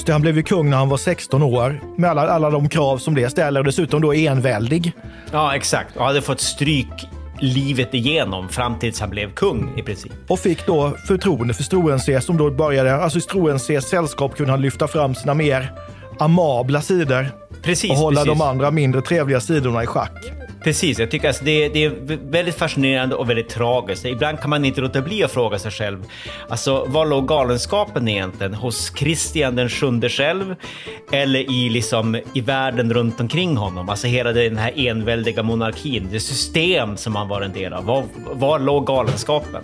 Just det, han blev ju kung när han var 16 år med alla, alla de krav som det ställer och dessutom då enväldig. Ja, exakt. Och hade fått stryk livet igenom fram tills han blev kung i princip. Och fick då förtroende för Struensee som då började, alltså i Struensees sällskap kunde han lyfta fram sina mer amabla sidor Precis, och hålla precis. de andra mindre trevliga sidorna i schack. Precis, jag tycker alltså det, det är väldigt fascinerande och väldigt tragiskt. Ibland kan man inte låta bli att fråga sig själv, alltså var låg galenskapen egentligen? Hos Kristian den sjunde själv? Eller i, liksom, i världen runt omkring honom? Alltså hela den här enväldiga monarkin, det system som han var en del av. Var, var låg galenskapen?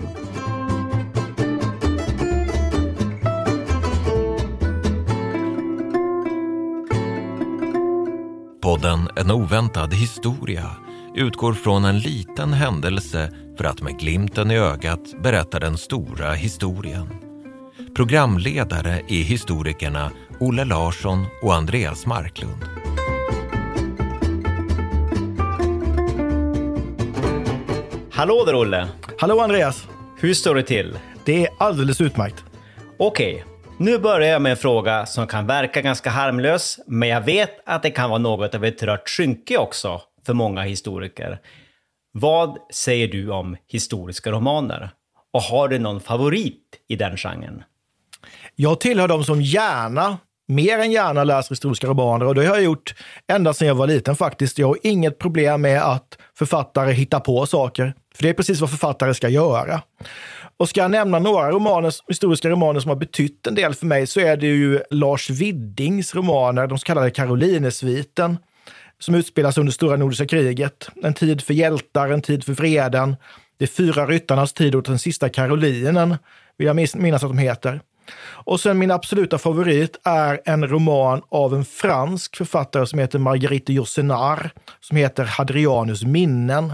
Podden En oväntad historia utgår från en liten händelse för att med glimten i ögat berätta den stora historien. Programledare är historikerna Olle Larsson och Andreas Marklund. Hallå där Olle! Hallå Andreas! Hur står det till? Det är alldeles utmärkt. Okej, nu börjar jag med en fråga som kan verka ganska harmlös, men jag vet att det kan vara något av ett rött skynke också för många historiker. Vad säger du om historiska romaner? Och har du någon favorit i den genren? Jag tillhör de som gärna, mer än gärna läser historiska romaner och det har jag gjort ända sedan jag var liten faktiskt. Jag har inget problem med att författare hittar på saker, för det är precis vad författare ska göra. Och ska jag nämna några romaner, historiska romaner som har betytt en del för mig så är det ju Lars Widdings romaner, de så kallade Karolinesviten, som utspelas under stora nordiska kriget. En tid för hjältar, en tid för freden. De fyra ryttarnas tid och den sista Karolinen, vill jag minnas att de heter. Och sen min absoluta favorit är en roman av en fransk författare som heter Marguerite Yourcenar, som heter Hadrianus minnen.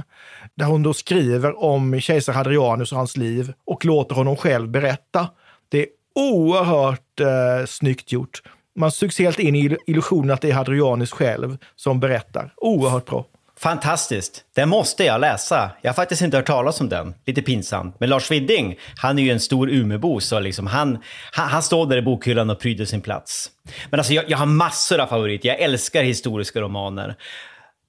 Där hon då skriver om kejsar Hadrianus och hans liv och låter honom själv berätta. Det är oerhört eh, snyggt gjort. Man sugs helt in i illusionen att det är Hadrianus själv som berättar. Oerhört bra. Fantastiskt! Den måste jag läsa. Jag har faktiskt inte hört talas om den. Lite pinsamt. Men Lars Widding, han är ju en stor Umebo, så liksom han, han, han står där i bokhyllan och pryder sin plats. Men alltså, jag, jag har massor av favoriter. Jag älskar historiska romaner.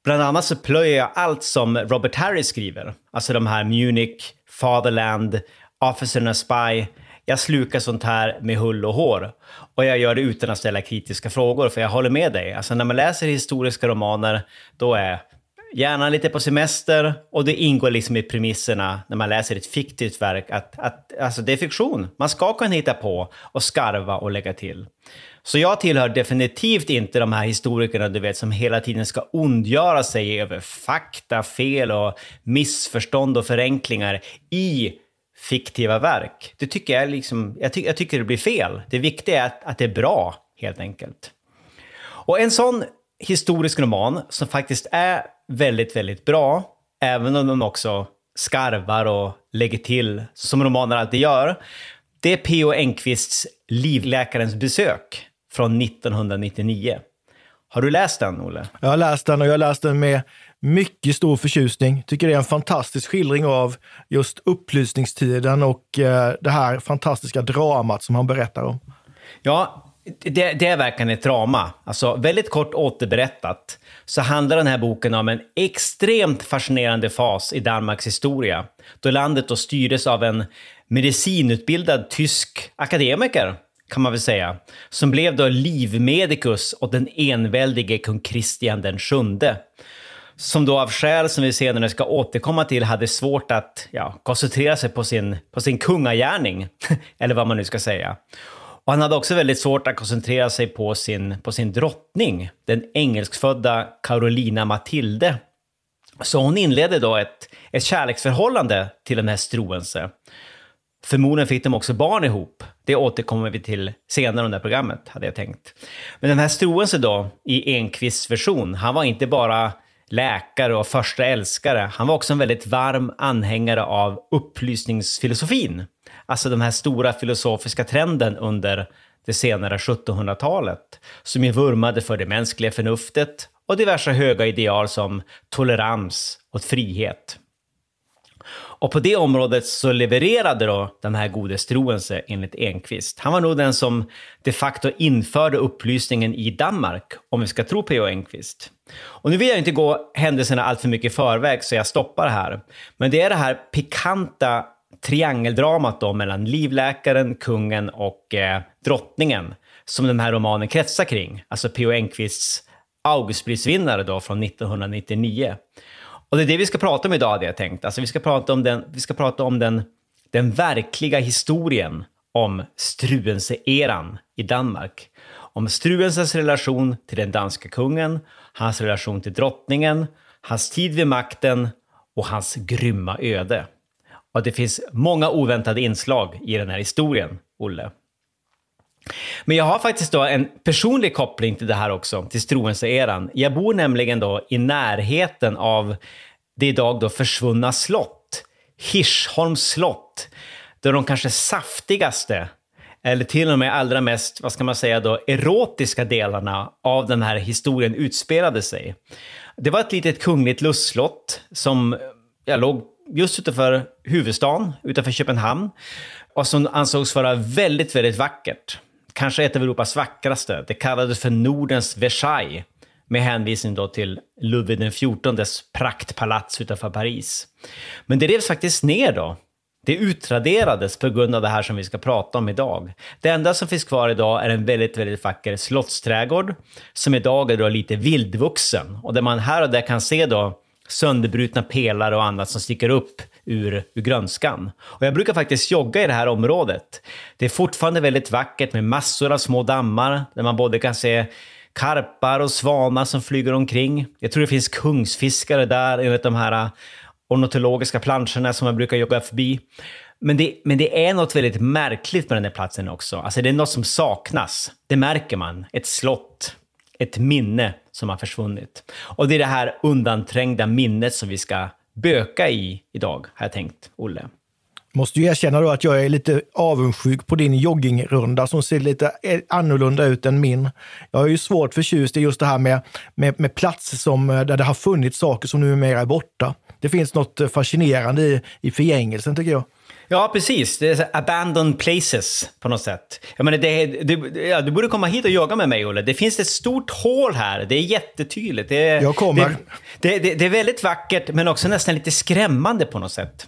Bland annat så plöjer jag allt som Robert Harris skriver. Alltså de här Munich, Fatherland, Officer and a Spy. Jag slukar sånt här med hull och hår. Och jag gör det utan att ställa kritiska frågor, för jag håller med dig. Alltså när man läser historiska romaner, då är gärna lite på semester och det ingår liksom i premisserna när man läser ett fiktivt verk att, att alltså det är fiktion. Man ska kunna hitta på och skarva och lägga till. Så jag tillhör definitivt inte de här historikerna du vet som hela tiden ska ondgöra sig över fakta, fel och missförstånd och förenklingar i fiktiva verk. Det tycker jag, liksom, jag, ty jag tycker det blir fel. Det viktiga är att, att det är bra, helt enkelt. Och en sån historisk roman som faktiskt är väldigt, väldigt bra, även om de också skarvar och lägger till, som romaner alltid gör, det är P.O. Enquists Livläkarens besök från 1999. Har du läst den, Olle? Jag har läst den och jag har läst den med mycket stor förtjusning. Tycker det är en fantastisk skildring av just upplysningstiden och eh, det här fantastiska dramat som han berättar om. Ja, det, det är verkligen ett drama. Alltså väldigt kort återberättat så handlar den här boken om en extremt fascinerande fas i Danmarks historia. Då landet då styrdes av en medicinutbildad tysk akademiker, kan man väl säga, som blev då livmedikus åt den enväldige kung Kristian den sjunde. Som då av skäl som vi senare ska återkomma till hade svårt att ja, koncentrera sig på sin, på sin kungagärning, eller vad man nu ska säga. Och han hade också väldigt svårt att koncentrera sig på sin, på sin drottning, den engelskfödda Carolina Matilde. Så hon inledde då ett, ett kärleksförhållande till den här Struense. Förmodligen fick de också barn ihop. Det återkommer vi till senare under programmet, hade jag tänkt. Men den här Struense då, i Enquists version, han var inte bara läkare och första älskare. Han var också en väldigt varm anhängare av upplysningsfilosofin. Alltså den här stora filosofiska trenden under det senare 1700-talet, som ju vurmade för det mänskliga förnuftet och diverse höga ideal som tolerans och frihet. Och på det området så levererade då den här gode Struense enligt Enquist. Han var nog den som de facto införde upplysningen i Danmark, om vi ska tro P.O. Enquist. Och nu vill jag inte gå händelserna allt för mycket i förväg, så jag stoppar här. Men det är det här pikanta triangeldramat då mellan livläkaren, kungen och eh, drottningen som den här romanen kretsar kring. Alltså P.O. Enquists Augustprisvinnare då från 1999. Och det är det vi ska prata om idag, hade jag tänkt. Alltså vi ska prata om den, vi ska prata om den, den verkliga historien om Struense-eran i Danmark. Om Struenses relation till den danska kungen, hans relation till drottningen, hans tid vid makten och hans grymma öde. Och det finns många oväntade inslag i den här historien, Olle. Men jag har faktiskt då en personlig koppling till det här också, till Struense-eran. Jag bor nämligen då i närheten av det idag då försvunna slott, Hirschholms slott, där de kanske saftigaste, eller till och med allra mest, vad ska man säga då, erotiska delarna av den här historien utspelade sig. Det var ett litet kungligt lustslott som jag låg just utanför huvudstaden, utanför Köpenhamn, och som ansågs vara väldigt, väldigt vackert kanske ett av Europas vackraste. Det kallades för Nordens Versailles med hänvisning då till Ludvig XIVs praktpalats utanför Paris. Men det revs faktiskt ner då. Det utraderades på grund av det här som vi ska prata om idag. Det enda som finns kvar idag är en väldigt, väldigt vacker slottsträdgård som idag är då lite vildvuxen och där man här och där kan se då sönderbrutna pelare och annat som sticker upp ur, ur grönskan. Och jag brukar faktiskt jogga i det här området. Det är fortfarande väldigt vackert med massor av små dammar där man både kan se karpar och svanar som flyger omkring. Jag tror det finns kungsfiskare där enligt de här äh, ornitologiska planscherna som jag brukar jogga förbi. Men det, men det är något väldigt märkligt med den här platsen också. Alltså det är något som saknas. Det märker man. Ett slott, ett minne som har försvunnit. Och det är det här undanträngda minnet som vi ska böka i idag, har jag tänkt, Olle. Måste ju erkänna då att jag är lite avundsjuk på din joggingrunda som ser lite eh, annorlunda ut än min. Jag är ju svårt förtjust i just det här med, med, med platser som, eh, där det har funnits saker som numera är borta. Det finns något eh, fascinerande i, i förgängelsen tycker jag. Ja, precis. Det är abandoned places på något sätt. Jag menar, det, det, ja, du borde komma hit och jogga med mig, Olle. Det finns ett stort hål här. Det är jättetydligt. Det, jag kommer. Det, det, det är väldigt vackert, men också nästan lite skrämmande på något sätt.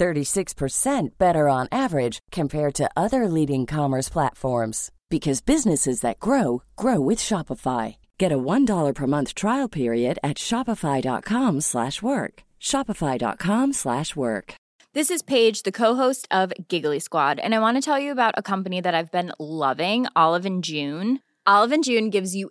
36% better on average compared to other leading commerce platforms because businesses that grow grow with Shopify. Get a $1 per month trial period at shopify.com/work. shopify.com/work. This is Paige, the co-host of Giggly Squad, and I want to tell you about a company that I've been loving, Olive and June. Olive and June gives you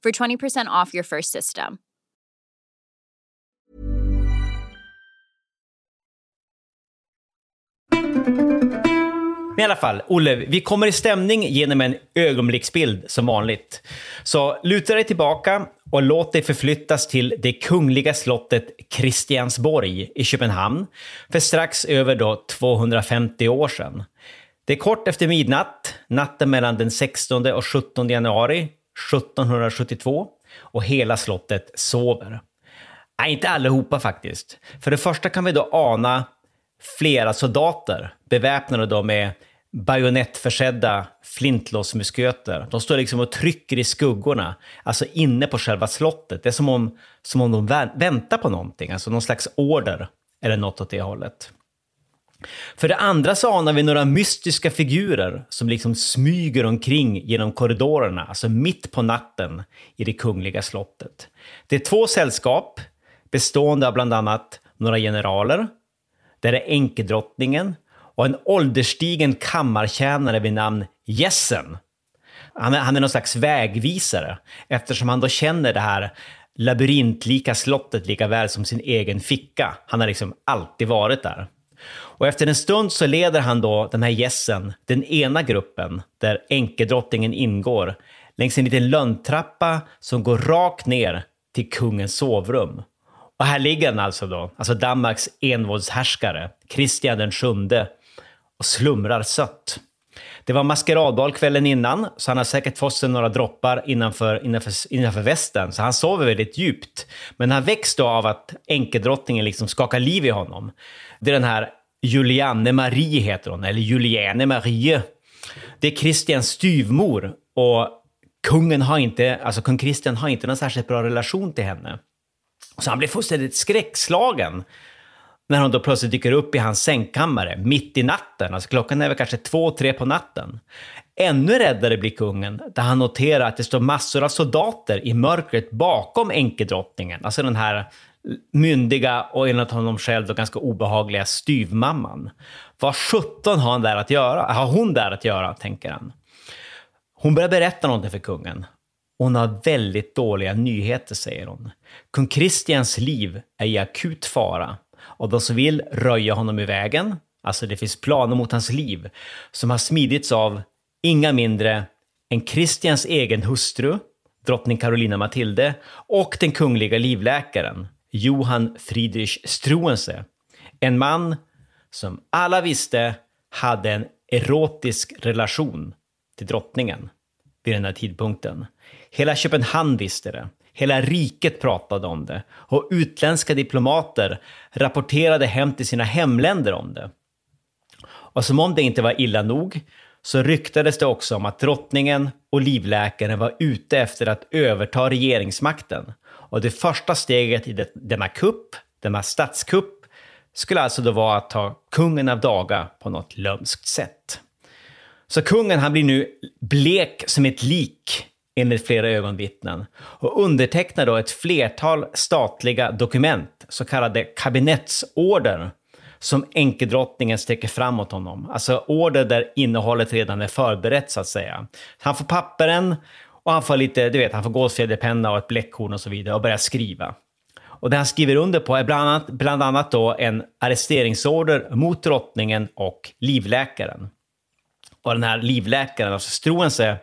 for 20% off your first system. Men i alla fall, Olle, vi kommer i stämning genom en ögonblicksbild som vanligt. Så luta dig tillbaka och låt dig förflyttas till det kungliga slottet Christiansborg i Köpenhamn för strax över då 250 år sedan. Det är kort efter midnatt, natten mellan den 16 och 17 januari 1772 och hela slottet sover. Nej, inte allihopa faktiskt. För det första kan vi då ana flera soldater beväpnade då med bajonettförsedda flintlåsmusköter. De står liksom och trycker i skuggorna, alltså inne på själva slottet. Det är som om, som om de väntar på någonting, alltså någon slags order eller något åt det hållet. För det andra så anar vi några mystiska figurer som liksom smyger omkring genom korridorerna, alltså mitt på natten i det kungliga slottet. Det är två sällskap bestående av bland annat några generaler, där är enkedrottningen och en ålderstigen kammartjänare vid namn Jessen. Han är, han är någon slags vägvisare eftersom han då känner det här labyrintlika slottet lika väl som sin egen ficka. Han har liksom alltid varit där. Och efter en stund så leder han då den här gässen, den ena gruppen, där enkedrottningen ingår, längs en liten lönntrappa som går rakt ner till kungens sovrum. Och här ligger han alltså då, alltså Danmarks envåldshärskare, Kristian den sjunde, och slumrar sött. Det var maskeradbal kvällen innan, så han har säkert fått sig några droppar innanför, innanför, innanför västen, så han sover väldigt djupt. Men han väcks då av att enkedrottningen liksom skakar liv i honom. Det är den här Julianne Marie heter hon, eller Juliane Marie. Det är Kristians styvmor och kungen har inte, alltså kung Kristian har inte någon särskilt bra relation till henne. Så han blir fullständigt skräckslagen när hon då plötsligt dyker upp i hans sängkammare mitt i natten. Alltså klockan är väl kanske två, tre på natten. Ännu räddare blir kungen där han noterar att det står massor av soldater i mörkret bakom enkedrottningen. Alltså den här myndiga och enligt honom själv då ganska obehagliga styvmamman. Vad sjutton har han där att göra? Har hon där att göra, tänker han. Hon börjar berätta någonting för kungen. Hon har väldigt dåliga nyheter, säger hon. Kung Kristians liv är i akut fara och de som vill röja honom i vägen, alltså det finns planer mot hans liv, som har smidits av inga mindre än Kristians egen hustru, drottning Carolina Matilde, och den kungliga livläkaren, Johan Friedrich Struense, En man som alla visste hade en erotisk relation till drottningen vid den här tidpunkten. Hela Köpenhamn visste det. Hela riket pratade om det och utländska diplomater rapporterade hem till sina hemländer om det. Och som om det inte var illa nog så ryktades det också om att drottningen och livläkaren var ute efter att överta regeringsmakten. Och det första steget i denna kupp, denna statskupp, skulle alltså då vara att ta kungen av daga på något lömskt sätt. Så kungen han blir nu blek som ett lik enligt flera ögonvittnen och undertecknar då ett flertal statliga dokument, så kallade kabinettsorder, som enkedrottningen sträcker fram åt honom. Alltså order där innehållet redan är förberett så att säga. Han får papperen och han får lite, du vet, han får gåsfjäderpenna och ett bläckhorn och så vidare och börjar skriva. Och det han skriver under på är bland annat, bland annat då en arresteringsorder mot drottningen och livläkaren. Och den här livläkaren, alltså Struense,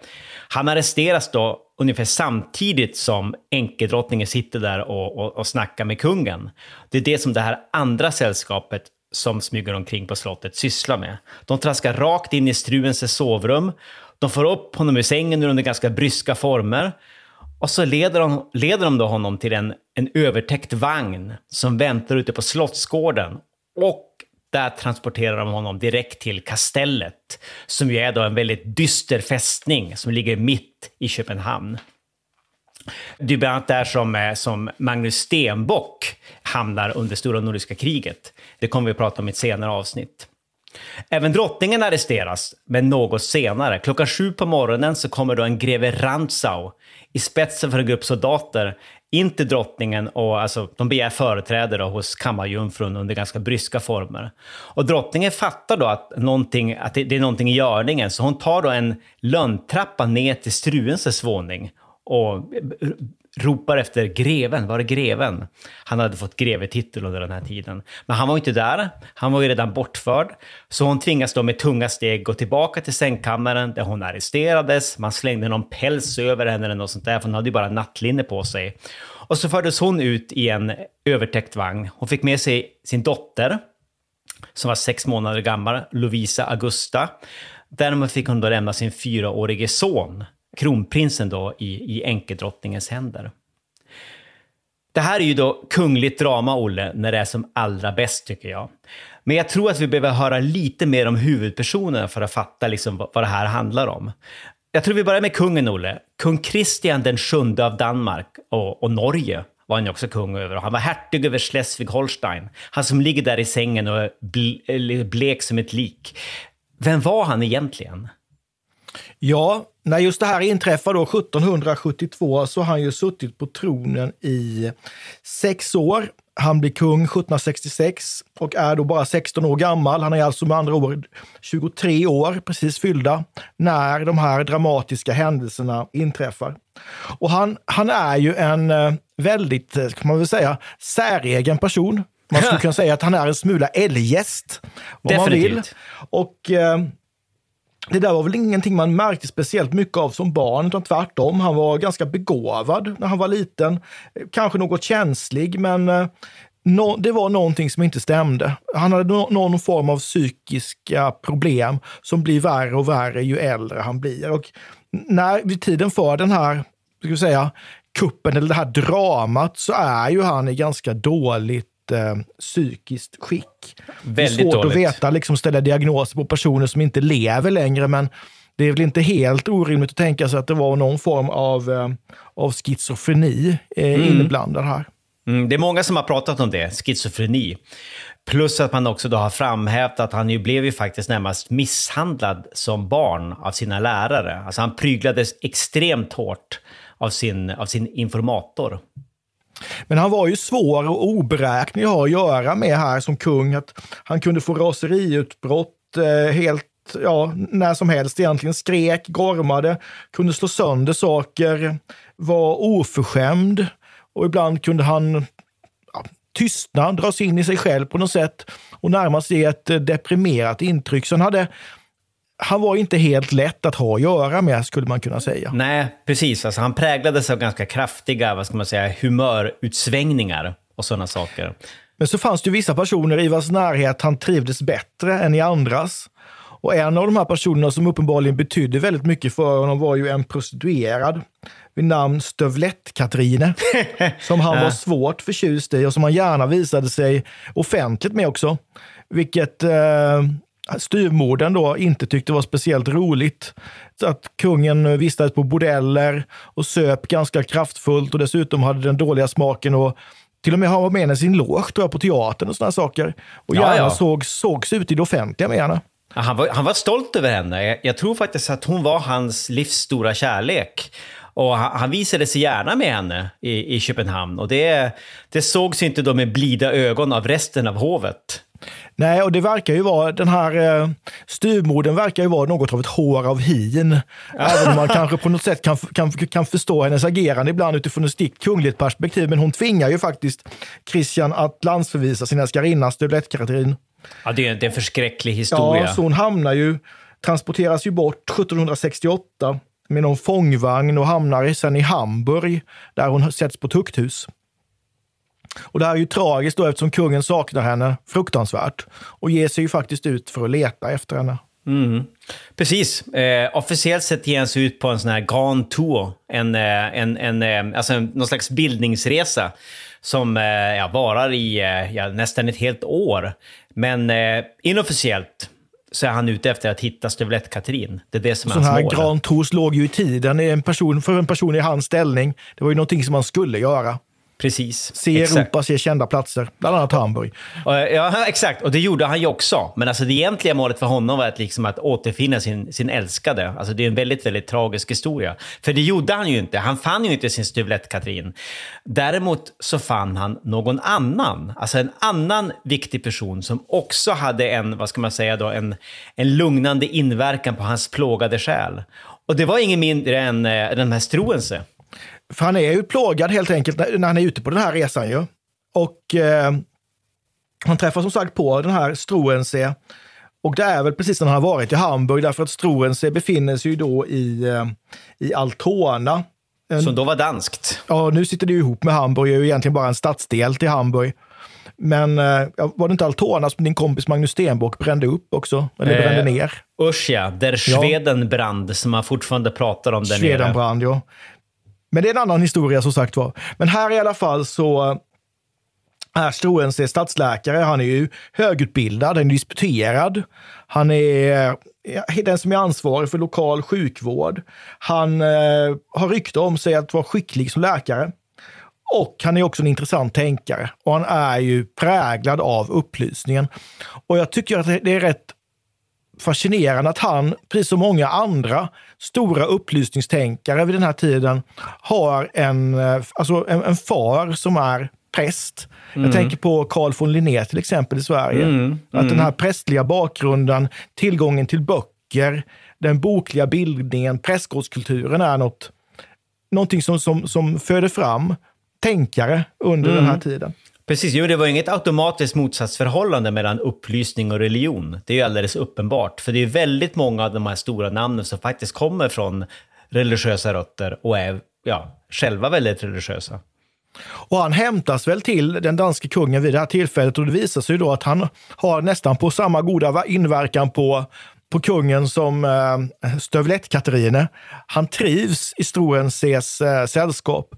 han arresteras då ungefär samtidigt som enkedrottningen sitter där och, och, och snackar med kungen. Det är det som det här andra sällskapet som smyger omkring på slottet sysslar med. De traskar rakt in i Struenses sovrum. De får upp honom ur sängen under ganska bryska former. Och så leder de, leder de då honom till en, en övertäckt vagn som väntar ute på slottsgården. Och där transporterar de honom direkt till kastellet, som ju är då en väldigt dyster fästning som ligger mitt i Köpenhamn. Det är bland annat där som, eh, som Magnus Stenbock hamnar under Stora Nordiska kriget. Det kommer vi att prata om i ett senare avsnitt. Även drottningen arresteras, men något senare. Klockan sju på morgonen så kommer då en greve Rantzau i spetsen för en grupp soldater in till drottningen och alltså, de begär företräde då hos kammarjungfrun under ganska bryska former. Och drottningen fattar då att, någonting, att det, det är någonting i görningen, så hon tar då en lönntrappa ner till Struenses våning och ropar efter greven. Var är greven? Han hade fått grevetitel under den här tiden. Men han var inte där. Han var ju redan bortförd. Så hon tvingas då med tunga steg gå tillbaka till sängkammaren där hon arresterades. Man slängde någon päls över henne eller något sånt där, för hon hade ju bara nattlinne på sig. Och så fördes hon ut i en övertäckt vagn. Hon fick med sig sin dotter, som var sex månader gammal, Lovisa Augusta. Därmed fick hon då lämna sin fyraårige son, kronprinsen då i, i enkedrottningens händer. Det här är ju då kungligt drama, Olle, när det är som allra bäst tycker jag. Men jag tror att vi behöver höra lite mer om huvudpersonerna för att fatta liksom vad det här handlar om. Jag tror vi börjar med kungen, Olle. Kung Kristian den sjunde av Danmark och, och Norge var han ju också kung över. Han var hertig över Schleswig-Holstein. Han som ligger där i sängen och är blek som ett lik. Vem var han egentligen? Ja, när just det här inträffar då 1772 så har han ju suttit på tronen i sex år. Han blir kung 1766 och är då bara 16 år gammal. Han är alltså med andra ord 23 år, precis fyllda, när de här dramatiska händelserna inträffar. Och han, han är ju en eh, väldigt, eh, kan man väl säga, säregen person. Man skulle kunna säga att han är en smula eljest, om man vill. Och eh, det där var väl ingenting man märkte speciellt mycket av som barn, utan tvärtom. Han var ganska begåvad när han var liten. Kanske något känslig, men eh, no, det var någonting som inte stämde. Han hade no, någon form av psykiska problem som blir värre och värre ju äldre han blir. Och när, vid tiden för den här, ska vi säga, kuppen eller det här dramat så är ju han i ganska dåligt eh, psykiskt skick. Väldigt det är svårt dåligt. att veta, liksom ställa diagnoser på personer som inte lever längre, men det är väl inte helt orimligt att tänka sig att det var någon form av, eh, av schizofreni eh, inblandad här. Mm, det är många som har pratat om det, schizofreni. Plus att man också då har framhävt att han ju blev ju faktiskt närmast misshandlad som barn av sina lärare. Alltså han pryglades extremt hårt av sin, av sin informator. Men han var ju svår och oberäknelig att ha att göra med här som kung. Att han kunde få raseriutbrott eh, helt ja, när som helst egentligen. Skrek, gormade, kunde slå sönder saker, var oförskämd och ibland kunde han ja, tystna, dras in i sig själv på något sätt och närmast ge ett eh, deprimerat intryck. Så han, hade, han var inte helt lätt att ha att göra med, skulle man kunna säga. Nej, precis. Alltså han präglades av ganska kraftiga, vad ska man säga, humörutsvängningar och sådana saker. Men så fanns det ju vissa personer i vars närhet han trivdes bättre än i andras. Och en av de här personerna som uppenbarligen betydde väldigt mycket för honom var ju en prostituerad vid namn Stövlett-Katrine. som han var svårt förtjust i och som han gärna visade sig offentligt med också. Vilket eh, styrmorden då inte tyckte var speciellt roligt. Att kungen vistades på bordeller och söp ganska kraftfullt och dessutom hade den dåliga smaken och till och med ha med sin loge tror jag, på teatern och sådana saker. Och Ja, gärna ja. Såg, sågs ut i det offentliga med henne. Ja, Han var, han var stolt över henne. Jag, jag tror faktiskt att hon var hans livs stora kärlek. Och han, han visade sig gärna med henne i, i Köpenhamn. Och det, det sågs inte då med blida ögon av resten av hovet. Nej, och det verkar ju vara, den här eh, styrmorden verkar ju vara något av ett hår av hin. Även om man kanske på något sätt kan, kan, kan förstå hennes agerande ibland utifrån ett strikt kungligt perspektiv. Men hon tvingar ju faktiskt Christian att landsförvisa sin älskarinna Stövlett-Karin. Ja, det, är, det är en förskräcklig historia. Ja, så hon hamnar ju, transporteras ju bort 1768 med någon fångvagn och hamnar sen i Hamburg där hon sätts på tukthus. Och det här är ju tragiskt då eftersom kungen saknar henne fruktansvärt och ger sig ju faktiskt ut för att leta efter henne. Precis. Eh, officiellt sett ger han sig ut på en sån här Grand Tour. En, eh, en, en, eh, alltså en, någon slags bildningsresa som eh, ja, varar i eh, ja, nästan ett helt år. Men eh, inofficiellt så är han ute efter att hitta stövlett-Katrin. Det är det som är hans här mål. Grand Tours låg ju i tiden en person, för en person i hans ställning. Det var ju någonting som man skulle göra. Precis. Se Exakt. Europa, se kända platser, bland annat Hamburg. Ja, exakt. Och det gjorde han ju också. Men alltså det egentliga målet för honom var att, liksom att återfinna sin, sin älskade. Alltså det är en väldigt, väldigt tragisk historia. För det gjorde han ju inte. Han fann ju inte sin stuvlett-Katrin. Däremot så fann han någon annan. Alltså en annan viktig person som också hade en, vad ska man säga då, en, en lugnande inverkan på hans plågade själ. Och det var ingen mindre än eh, den här Struense. För han är ju plågad helt enkelt när när han är ute på den här resan ju. Och eh, han träffar som sagt på den här Struensee. Och det är väl precis när han har varit i Hamburg, därför att Struensee befinner sig ju då i, eh, i Altona. Som då var danskt. ja, nu sitter det ju ihop med Hamburg, det är ju egentligen bara en stadsdel till Hamburg. Men eh, ja, var det inte Altona som din kompis Magnus Stenbock brände upp också? Eller Eh, brände ner? Usch ja, der Schwedenbrand som man fortfarande pratar om där nere. Svedenbrand, ja. Men det är en annan historia som sagt var. Men här i alla fall så eh, är Stroense stadsläkare. Han är ju högutbildad, han är disputerad. Han är den som är ansvarig för lokal sjukvård. Han eh, har rykte om sig att vara skicklig som läkare. Och han är också en intressant tänkare. Och han är ju präglad av upplysningen. Och jag tycker att det är rätt fascinerande att han, precis som många andra stora upplysningstänkare vid den här tiden, har en, eh, alltså en, en far som är präst. Jag tänker på Carl von Linné till exempel i Sverige. Att den här prästliga bakgrunden, tillgången till böcker, den bokliga bildningen, prästgårdskulturen är något, någonting som, som, som föder fram tänkare under den här tiden. Precis, jo, det var inget automatiskt motsatsförhållande mellan upplysning och religion. Det är ju alldeles uppenbart, för det är väldigt många av de här stora namnen som faktiskt kommer från religiösa rötter och är ja, själva väldigt religiösa. Och han hämtas väl till den danske kungen vid det här tillfället och det visar sig då att han har nästan på samma goda inverkan på, på kungen som eh, Stövlett-Katarine. Han trivs i Struensees eh, sällskap.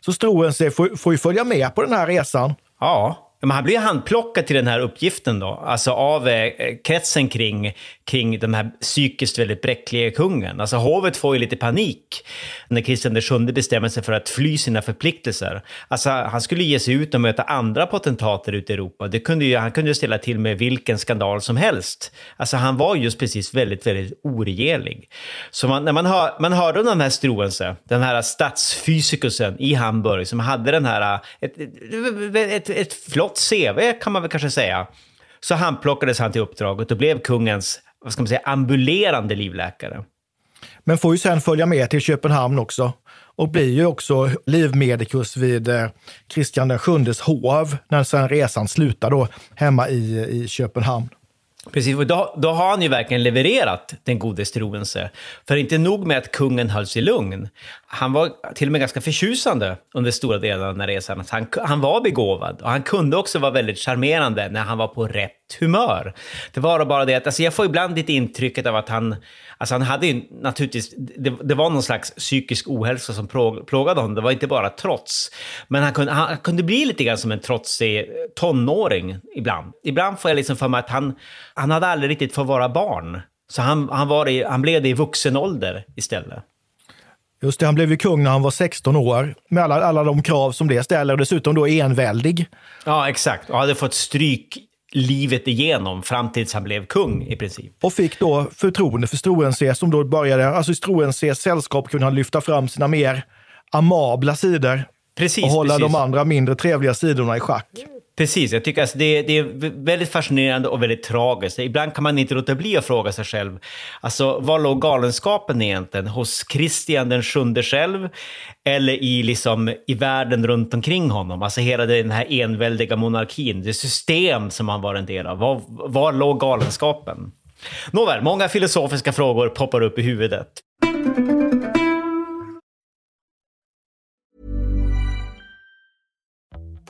Så Struensee får, får ju följa med på den här resan. Ja, men han blir handplockad till den här uppgiften då, alltså av eh, kretsen kring, kring den här psykiskt väldigt bräckliga kungen. Alltså hovet får ju lite panik när Kristian VII bestämmer sig för att fly sina förpliktelser. Alltså han skulle ge sig ut och möta andra potentater ute i Europa. Det kunde ju, han kunde ju ställa till med vilken skandal som helst. Alltså han var just precis väldigt, väldigt oregelig. Så man, när man, hör, man hörde om den här Struense, den här stadsfysikusen i Hamburg som hade den här, eh, ett, ett, ett, ett flott CV kan man väl kanske säga. Så han plockades han till uppdraget och blev kungens, vad ska man säga, ambulerande livläkare. Men får ju sen följa med till Köpenhamn också. Och blir ju också livmedikus vid eh, Kristian VII hov när sen resan slutar då hemma i, i Köpenhamn. Precis, och då, då har han ju verkligen levererat den gode Struense. För inte nog med att kungen höll sig lugn, han var till och med ganska förtjusande under stora delar av den här resan. Han, han var begåvad och han kunde också vara väldigt charmerande när han var på rätt humör. Det var bara det att alltså jag får ibland lite intrycket av att han, alltså han hade ju naturligtvis, det, det var någon slags psykisk ohälsa som plåg, plågade honom. Det var inte bara trots. Men han kunde, han kunde bli lite grann som en trotsig tonåring ibland. Ibland får jag liksom för mig att han, han hade aldrig riktigt fått vara barn. Så han, han, var i, han blev det i vuxen ålder istället. Just det, han blev ju kung när han var 16 år med alla, alla de krav som det ställer och dessutom då enväldig. Ja, exakt. Och hade fått stryk livet igenom fram tills han blev kung i princip. Och fick då förtroende för Struensee som då började, alltså i Struensees sällskap kunde han lyfta fram sina mer amabla sidor Precis, och hålla precis. de andra mindre trevliga sidorna i schack. Precis, jag tycker alltså det, det är väldigt fascinerande och väldigt tragiskt. Ibland kan man inte låta bli att fråga sig själv, alltså var låg galenskapen egentligen? Hos Kristian den sjunde själv? Eller i, liksom, i världen runt omkring honom? Alltså hela den här enväldiga monarkin, det system som han var en del av. Var, var låg galenskapen? Nåväl, många filosofiska frågor poppar upp i huvudet.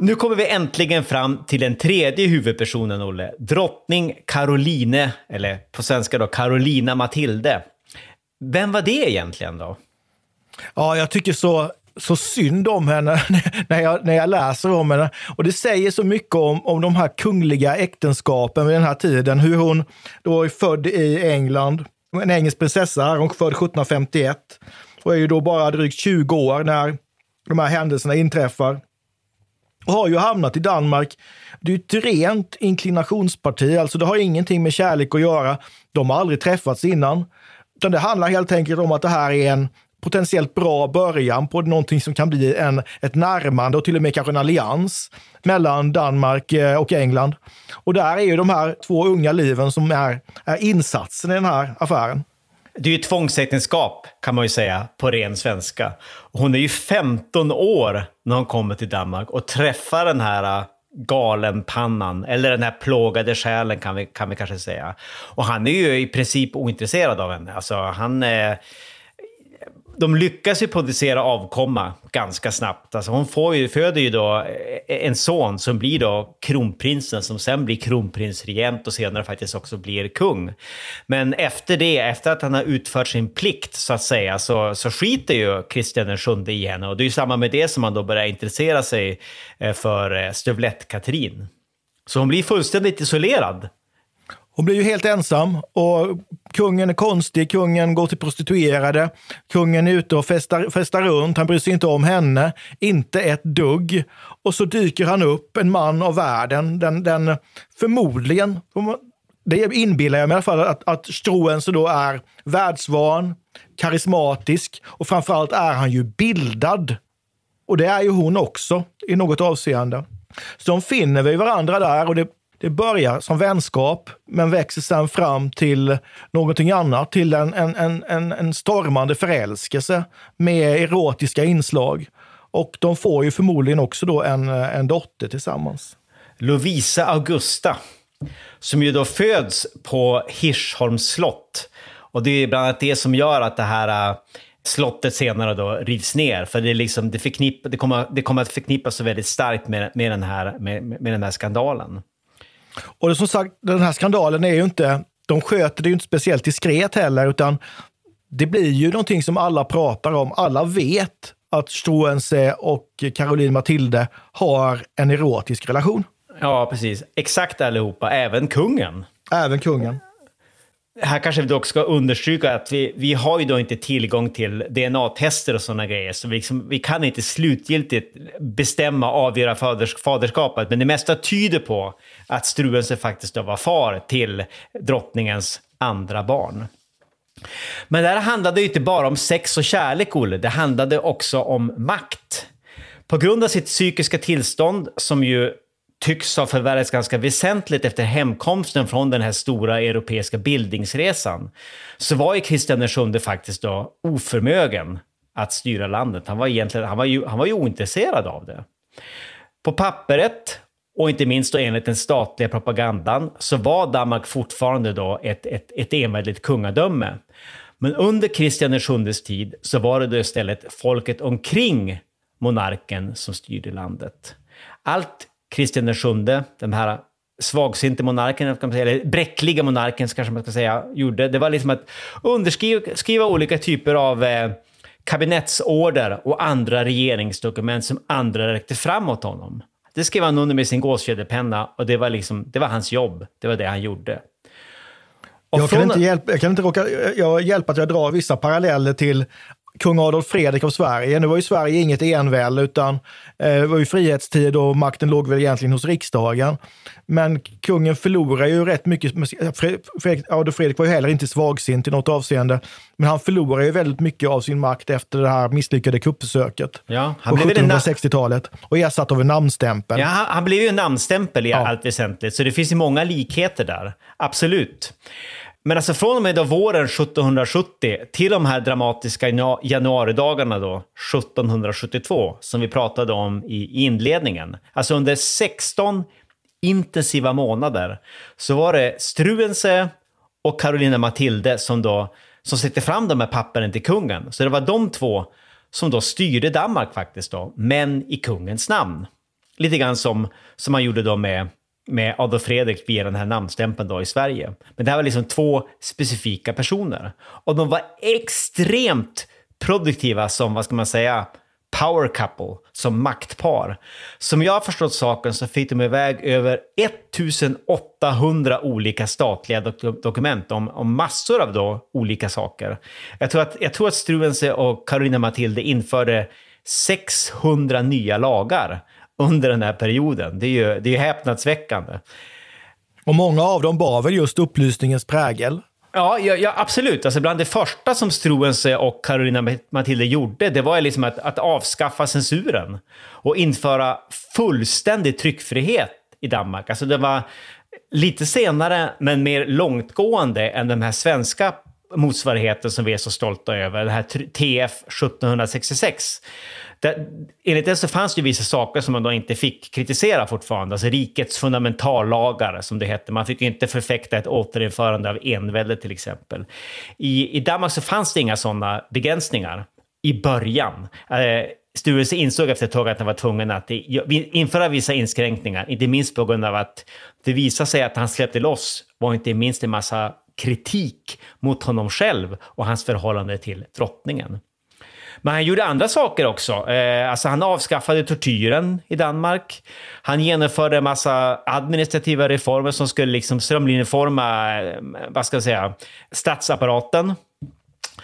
Nu kommer vi äntligen fram till den tredje huvudpersonen, Olle. Drottning Caroline, eller på svenska då Carolina Matilde. Vem var det egentligen då? Ja, jag tycker så, så synd om henne när jag, när jag läser om henne. Och det säger så mycket om, om de här kungliga äktenskapen vid den här tiden. Hur hon då är född i England, en engelsk prinsessa, hon är född 1751 och är ju då bara drygt 20 år när de här händelserna inträffar. Och har ju hamnat i Danmark. Det är ett rent inklinationsparti, alltså det har ingenting med kärlek att göra. De har aldrig träffats innan. Utan det handlar helt enkelt om att det här är en potentiellt bra början på någonting som kan bli en, ett närmande och till och med kanske en allians mellan Danmark eh, och England. Och där är ju de här två unga liven som är, är insatsen i den här affären. Det är ju tvångsäktenskap kan man ju säga på ren svenska. Hon är ju 15 år när hon kommer till Danmark och träffar den här äh, galenpannan, eller den här plågade själen kan vi, kan vi kanske säga. Och han är ju i princip ointresserad av henne. Alltså han... Äh, de lyckas ju producera avkomma ganska snabbt. Alltså hon får ju, föder ju då eh, en son som blir då kronprinsen, som sen blir kronprinsregent och senare faktiskt också blir kung. Men efter det, efter att han har utfört sin plikt så att säga, så, så skiter ju Kristian VII i henne. Och det är ju samma med det som han då börjar intressera sig eh, för eh, Stövlett-Katrin. Så hon blir fullständigt isolerad hon blir ju helt ensam och kungen är konstig, kungen går till prostituerade, kungen är ute och festar, festar runt, han bryr sig inte om henne, inte ett dugg. Och så dyker han upp, en man av världen, den, den förmodligen, det inbillar jag mig i alla fall, att, att Struense då är världsvan, karismatisk och framförallt är han ju bildad. Och det är ju hon också i något avseende. Så de finner vi varandra där och det det börjar som vänskap, men växer sedan fram till någonting annat, till en, en, en, en stormande förälskelse med erotiska inslag. Och de får ju förmodligen också då en, en dotter tillsammans. Lovisa Augusta, som ju då föds på Hirsholms slott. Och det är bland annat det som gör att det här äh, slottet senare då rivs ner. För det, liksom, det, förknipp, det, kommer, det kommer att förknippas så väldigt starkt med, med, den här, med, med den här skandalen. Och det, som sagt, den här skandalen är ju inte, de sköter det ju inte speciellt diskret heller, utan det blir ju någonting som alla pratar om. Alla vet att Struense och Caroline Matilde har en erotisk relation. Ja, precis. Exakt allihopa, även kungen. Även kungen här kanske vi dock ska understryka att vi, vi har ju då inte tillgång till DNA-tester och sådana grejer, så vi, liksom, vi kan inte slutgiltigt bestämma och avgöra faders, faderskapet. Men det mesta tyder på att Struense faktiskt då var far till drottningens andra barn. Men det här handlade ju inte bara om sex och kärlek, Olle. Det handlade också om makt. På grund av sitt psykiska tillstånd, som ju tycks ha förvärrats ganska väsentligt efter hemkomsten från den här stora europeiska bildningsresan, så var ju Kristian VII faktiskt då oförmögen att styra landet. Han var, egentligen, han var, ju, han var ju ointresserad av det. På pappret, och inte minst då enligt den statliga propagandan, så var Danmark fortfarande då ett, ett, ett enväldigt kungadöme. Men under Kristian VIIs tid så var det då istället folket omkring monarken som styrde landet. Allt Kristian VII, den här svagsinte monarken, kan man säga, eller bräckliga monarken kanske man ska säga, gjorde, det var liksom att underskriva olika typer av eh, kabinettsorder och andra regeringsdokument som andra räckte framåt honom. Det skrev han under med sin gåsfjäderpenna och det var, liksom, det var hans jobb. Det var det han gjorde. jag, kan inte hjälpa, jag kan inte råka, jag hjälpa att jag drar vissa paralleller till kung Adolf Fredrik av Sverige. Nu var ju Sverige inget envälde utan eh, det var ju frihetstid och makten låg väl egentligen hos riksdagen. Men kungen förlorar ju rätt mycket. Fredrik, Adolf Fredrik var ju heller inte svagsint i något avseende. Men han förlorar ju väldigt mycket av sin makt efter det här misslyckade kuppförsöket ja, på 1760-talet och ersatt av en namnstämpel. Ja, han, han blev ju en namnstämpel i ja. allt väsentligt, så det finns ju många likheter där. Absolut. Men alltså från och med då våren 1770 till de här dramatiska januaridagarna då, 1772, som vi pratade om i inledningen. Alltså under 16 intensiva månader så var det Struense och Carolina Matilde som då som släppte fram de här papperen till kungen. Så det var de två som då styrde Danmark faktiskt då, men i kungens namn. Lite grann som, som man gjorde då med med Adolf Fredrik via den här namnstämpeln då i Sverige. Men det här var liksom två specifika personer. Och de var extremt produktiva som, vad ska man säga, power couple, som maktpar. Som jag har förstått saken så fick de iväg över 1800 olika statliga dok dokument om, om massor av då olika saker. Jag tror att, jag tror att Struense och Carolina Matilde införde 600 nya lagar under den här perioden. Det är ju, det är häpnadsväckande. Och många av dem bar väl just upplysningens prägel? Ja, ja, ja, absolut. Alltså bland det första som Struense och Carolina Matilde gjorde, det var liksom att, att avskaffa censuren och införa fullständig tryckfrihet i Danmark. Alltså det var lite senare, men mer långtgående än den här svenska motsvarigheten som vi är så stolta över, det här TF 1766. Där, enligt det så fanns det ju vissa saker som man då inte fick kritisera fortfarande. Alltså rikets fundamentallagar, som det hette. Man fick ju inte förfäkta ett återinförande av envälde till exempel. I, I Danmark så fanns det inga sådana begränsningar i början. Eh, Sturelse insåg efter ett tag att han var tvungen att införa vissa inskränkningar, inte minst på grund av att det visade sig att han släppte loss var inte minst en massa kritik mot honom själv och hans förhållande till drottningen. Men han gjorde andra saker också. Eh, alltså han avskaffade tortyren i Danmark. Han genomförde en massa administrativa reformer som skulle liksom strömlinjeforma, eh, vad ska jag säga, statsapparaten.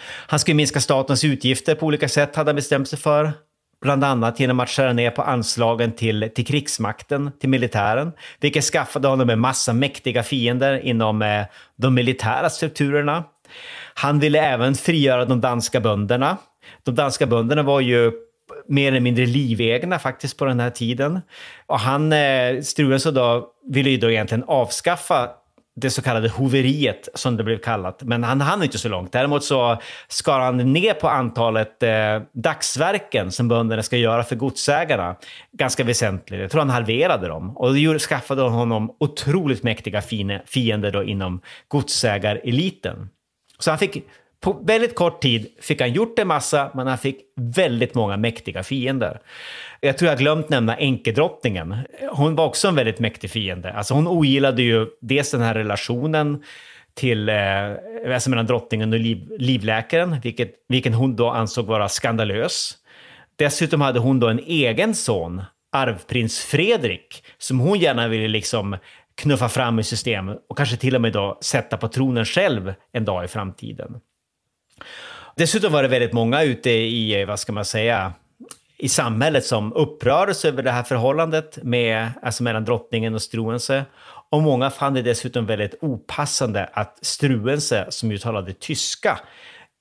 Han skulle minska statens utgifter på olika sätt, hade han bestämt sig för. Bland annat genom att skära ner på anslagen till, till krigsmakten, till militären. Vilket skaffade honom en massa mäktiga fiender inom eh, de militära strukturerna. Han ville även frigöra de danska bönderna de danska bönderna var ju mer eller mindre livegna faktiskt på den här tiden. Och han, eh, Struensson då, ville ju då egentligen avskaffa det så kallade hoveriet, som det blev kallat. Men han hann inte så långt. Däremot så skar han ner på antalet eh, dagsverken som bönderna ska göra för godsägarna ganska väsentligt. Jag tror han halverade dem. Och det skaffade honom otroligt mäktiga fiender då inom godsägareliten. Så han fick på väldigt kort tid fick han gjort en massa, men han fick väldigt många mäktiga fiender. Jag tror jag glömt nämna enkedrottningen. Hon var också en väldigt mäktig fiende. Alltså hon ogillade ju dels den här relationen till, eh, alltså mellan drottningen och liv, livläkaren, vilket, vilken hon då ansåg vara skandalös. Dessutom hade hon då en egen son, arvprins Fredrik, som hon gärna ville liksom knuffa fram i systemet och kanske till och med då sätta på tronen själv en dag i framtiden. Dessutom var det väldigt många ute i, vad ska man säga, i samhället som upprördes över det här förhållandet med, alltså mellan drottningen och Struense. Och många fann det dessutom väldigt opassande att Struense, som ju talade tyska,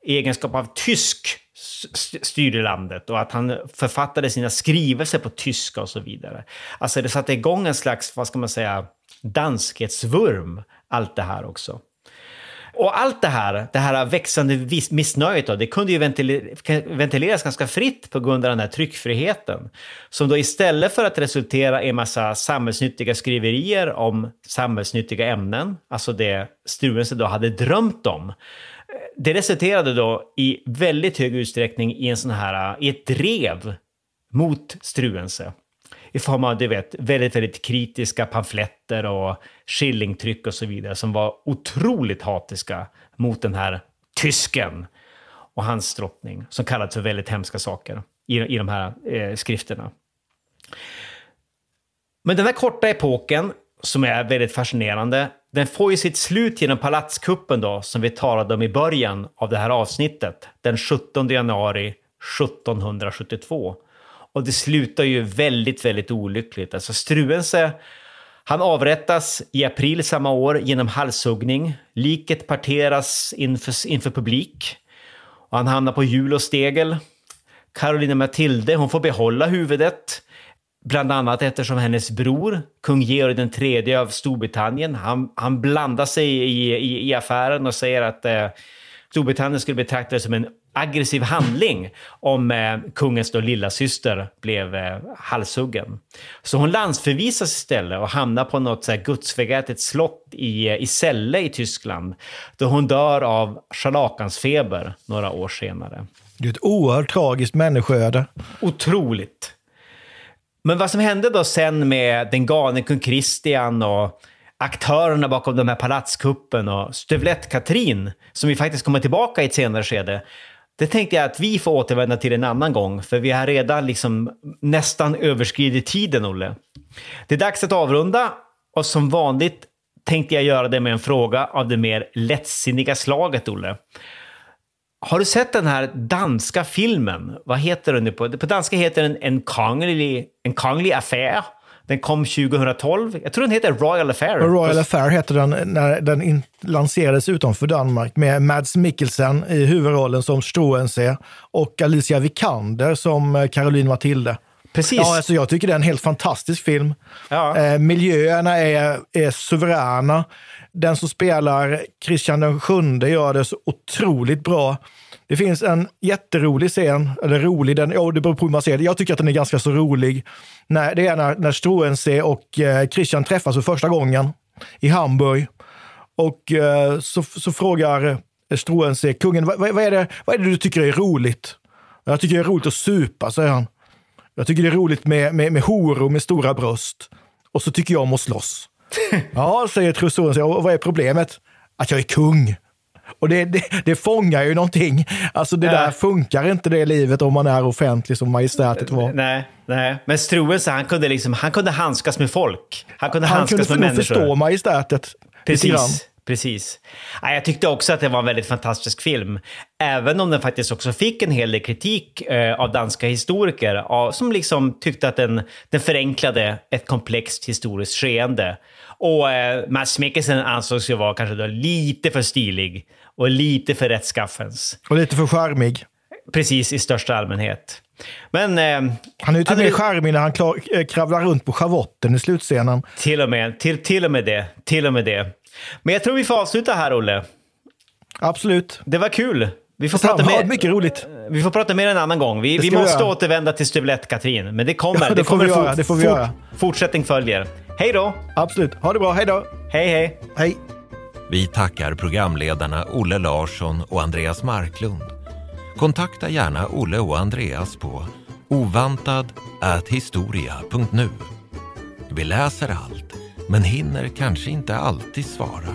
i egenskap av tysk styrde landet och att han författade sina skrivelser på tyska och så vidare. Alltså det satte igång en slags, vad ska man säga, danskhetsvurm, allt det här också. Och allt det här, det här växande missnöjet, då, det kunde ju ventileras ganska fritt på grund av den här tryckfriheten. Som då istället för att resultera i en massa samhällsnyttiga skriverier om samhällsnyttiga ämnen, alltså det Struensee då hade drömt om, eh, det resulterade då i väldigt hög utsträckning i en sån här, eh, i ett drev mot Struense. I form av, du vet, väldigt, väldigt kritiska pamfletter och skillingtryck och så vidare som var otroligt hatiska mot den här tysken och hans drottning som kallades för väldigt hemska saker i, i de här eh, skrifterna. Men den här korta epoken, som är väldigt fascinerande, den får ju sitt slut genom palatskuppen då, som vi talade om i början av det här avsnittet, den 17 januari 1772. Och det slutar ju väldigt, väldigt olyckligt. Alltså Struense, han avrättas i april samma år genom halshuggning. Liket parteras inför, inför publik. Och han hamnar på hjul och stegel. Carolina Matilde, hon får behålla huvudet. Bland annat eftersom hennes bror, kung Georg den tredje av Storbritannien, han, han blandar sig i, i, i affären och säger att eh, Storbritannien skulle betrakta det som en aggressiv handling om eh, kungens då lilla syster blev eh, halshuggen. Så hon landsförvisas istället och hamnar på något så här gudsförgätet slott i, i Celle i Tyskland, då hon dör av scharlakansfeber några år senare. Det är ett oerhört tragiskt människoöde. Otroligt. Men vad som hände då sen med den galne kung Kristian och aktörerna bakom den här palatskuppen och Stövlett-Katrin, som vi faktiskt kommer tillbaka i ett senare skede, det tänkte jag att vi får återvända till en annan gång, för vi har redan liksom nästan överskridit tiden, Olle. Det är dags att avrunda och som vanligt tänkte jag göra det med en fråga av det mer lättsinniga slaget, Olle. Har du sett den här danska filmen? Vad heter den nu på? På danska heter den En konglig, en konglig affär. Den kom 2012. Jag tror den heter Royal Affair. Royal Affair heter den när den in, lanserades utanför Danmark med Mads Mikkelsen i huvudrollen som Struensee och Alicia Vikander som eh, Caroline Matilde. Precis. Ja, alltså jag tycker det är en helt fantastisk film. Ja. Eh, miljöerna är, är suveräna. Den som spelar Christian den sjunde gör det så otroligt bra. Det finns en jätterolig scen, eller rolig, den, ja, det beror på hur man ser det. Jag tycker att den är ganska så rolig. När, det är när, när Struensee och eh, Christian träffas för första gången i Hamburg. Och eh, så, så frågar Struensee kungen, vad, vad, är det, vad är det du tycker är roligt? Jag tycker det är roligt att supa, säger han. Jag tycker det är roligt med, med, med horor med stora bröst. Och så tycker jag om att slåss. ja, säger Struensee, och vad är problemet? Att jag är kung. Och det, det, det fångar ju någonting. Alltså det där funkar inte det livet om man är offentlig som majestätet var. Nej, nej. men Struensee han kunde, liksom, han kunde handskas med folk. Han kunde han handskas kunde med människor. förstå majestätet. Precis. Precis. Jag tyckte också att det var en väldigt fantastisk film. Även om den faktiskt också fick en hel del kritik eh, av danska historiker som liksom tyckte att den, den förenklade ett komplext historiskt skeende. Och eh, Mats Mikkelsen ansågs ju vara kanske då lite för stilig och lite för rättskaffens. Och lite för charmig. Precis, i största allmänhet. Men... Eh, han är ju till och med charmig när han klar, eh, kravlar runt på schavotten i slutscenen. Till och med, till, till och med det. Till och med det. Men jag tror vi får avsluta här, Olle. Absolut. Det var kul. Vi får, Detsamma. prata mer, mycket roligt. vi får prata mer en annan gång. Vi, vi måste vi återvända till Stuvlett-Katrin. Men det kommer. Ja, det, det kommer vi göra. Det får vi fort, göra. Fortsättning följer. Hej då! Absolut. Ha det bra. Hej då! Hej, hej! Hej! Vi tackar programledarna Olle Larsson och Andreas Marklund. Kontakta gärna Olle och Andreas på ovantad.historia.nu. Vi läser allt, men hinner kanske inte alltid svara.